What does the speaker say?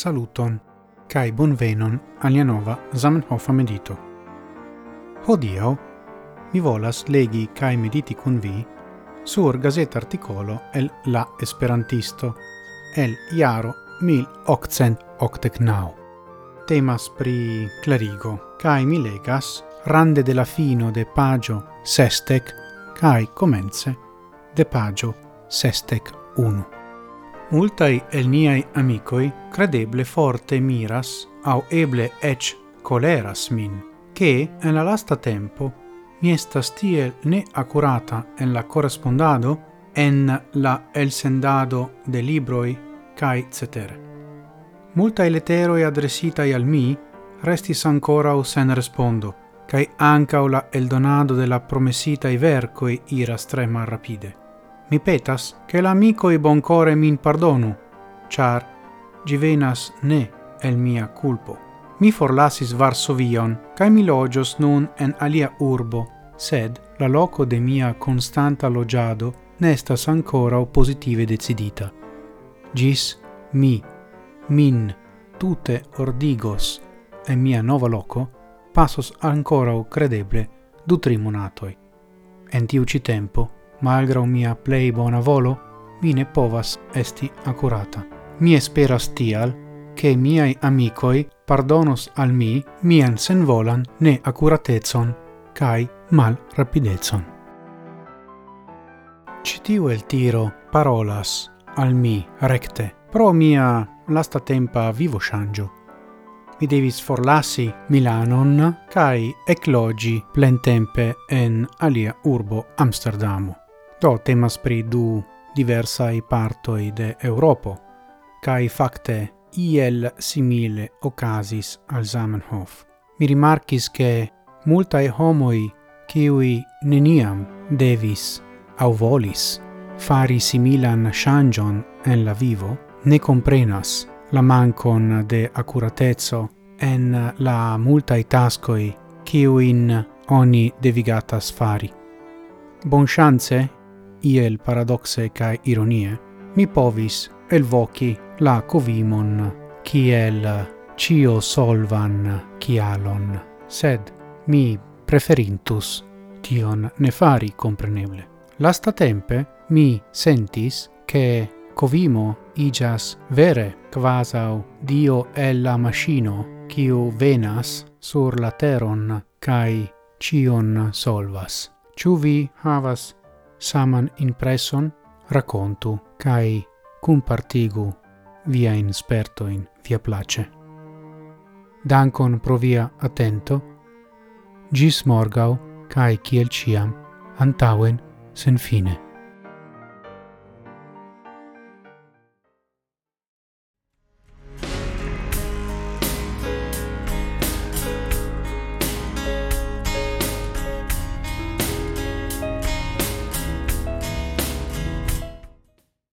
saluton kai bonvenon alia nova Zamenhofa medito. Hodio mi volas legi kai mediti kun vi sur gazeta articolo el la esperantisto el iaro mil occent octecnau. Temas pri clarigo, kai mi legas rande de la fino de pagio sestec, kai comence de pagio sestec 1. Multai el niai amicoi credeble forte miras, au eble ec coleras min, che en la lasta tempo mi estas tiel ne accurata en la correspondado, en la elsendado de libroi, cae cetere. Multai leteroi adresitai al mi restis ancora o sen respondo, cae ancau la eldonado de la promesitai vercoi iras tre rapide. Mi petas che i boncore min pardonu, char gi venas ne el mia culpo. Mi forlasis Varsovion, cae mi logios nun en alia urbo, sed la loco de mia constanta logiado nestas ancora oppositive decidita. Gis mi, min, tute ordigos e mia nova loco passos ancora credeble du trimonatoi. En tiu ci tempo malgrau mia plei bona volo, mi ne povas esti accurata. Mi esperas tial, che miai amicoi pardonos al mi mian senvolan ne accuratezon, cae mal rapidezon. Citiu el tiro parolas al mi recte, pro mia lasta tempa vivo shangio. Mi devis forlassi Milanon cae eclogi plentempe en alia urbo Amsterdamo. Do temas pri du diversai partoi de Europo, cae facte iel simile ocasis al Zamenhof. Mi rimarcis che multae homoi ciui neniam devis au volis fari similan shangion en la vivo, ne comprenas la mancon de accuratezzo en la multae tascoi ciuin oni devigatas fari. Bon chance iel paradoxe cae ironie, mi povis elvoci la covimon kiel cio solvan cialon, sed mi preferintus tion ne fari compreneble. Lasta tempe mi sentis che covimo igas vere quasau dio el la machino quiu venas sur la teron cae cion solvas. Ciu vi havas saman impresson raccontu cae compartigu via in spertoin via place. Dankon pro via attento, gis morgau cae ciel ciam antauen sen fine.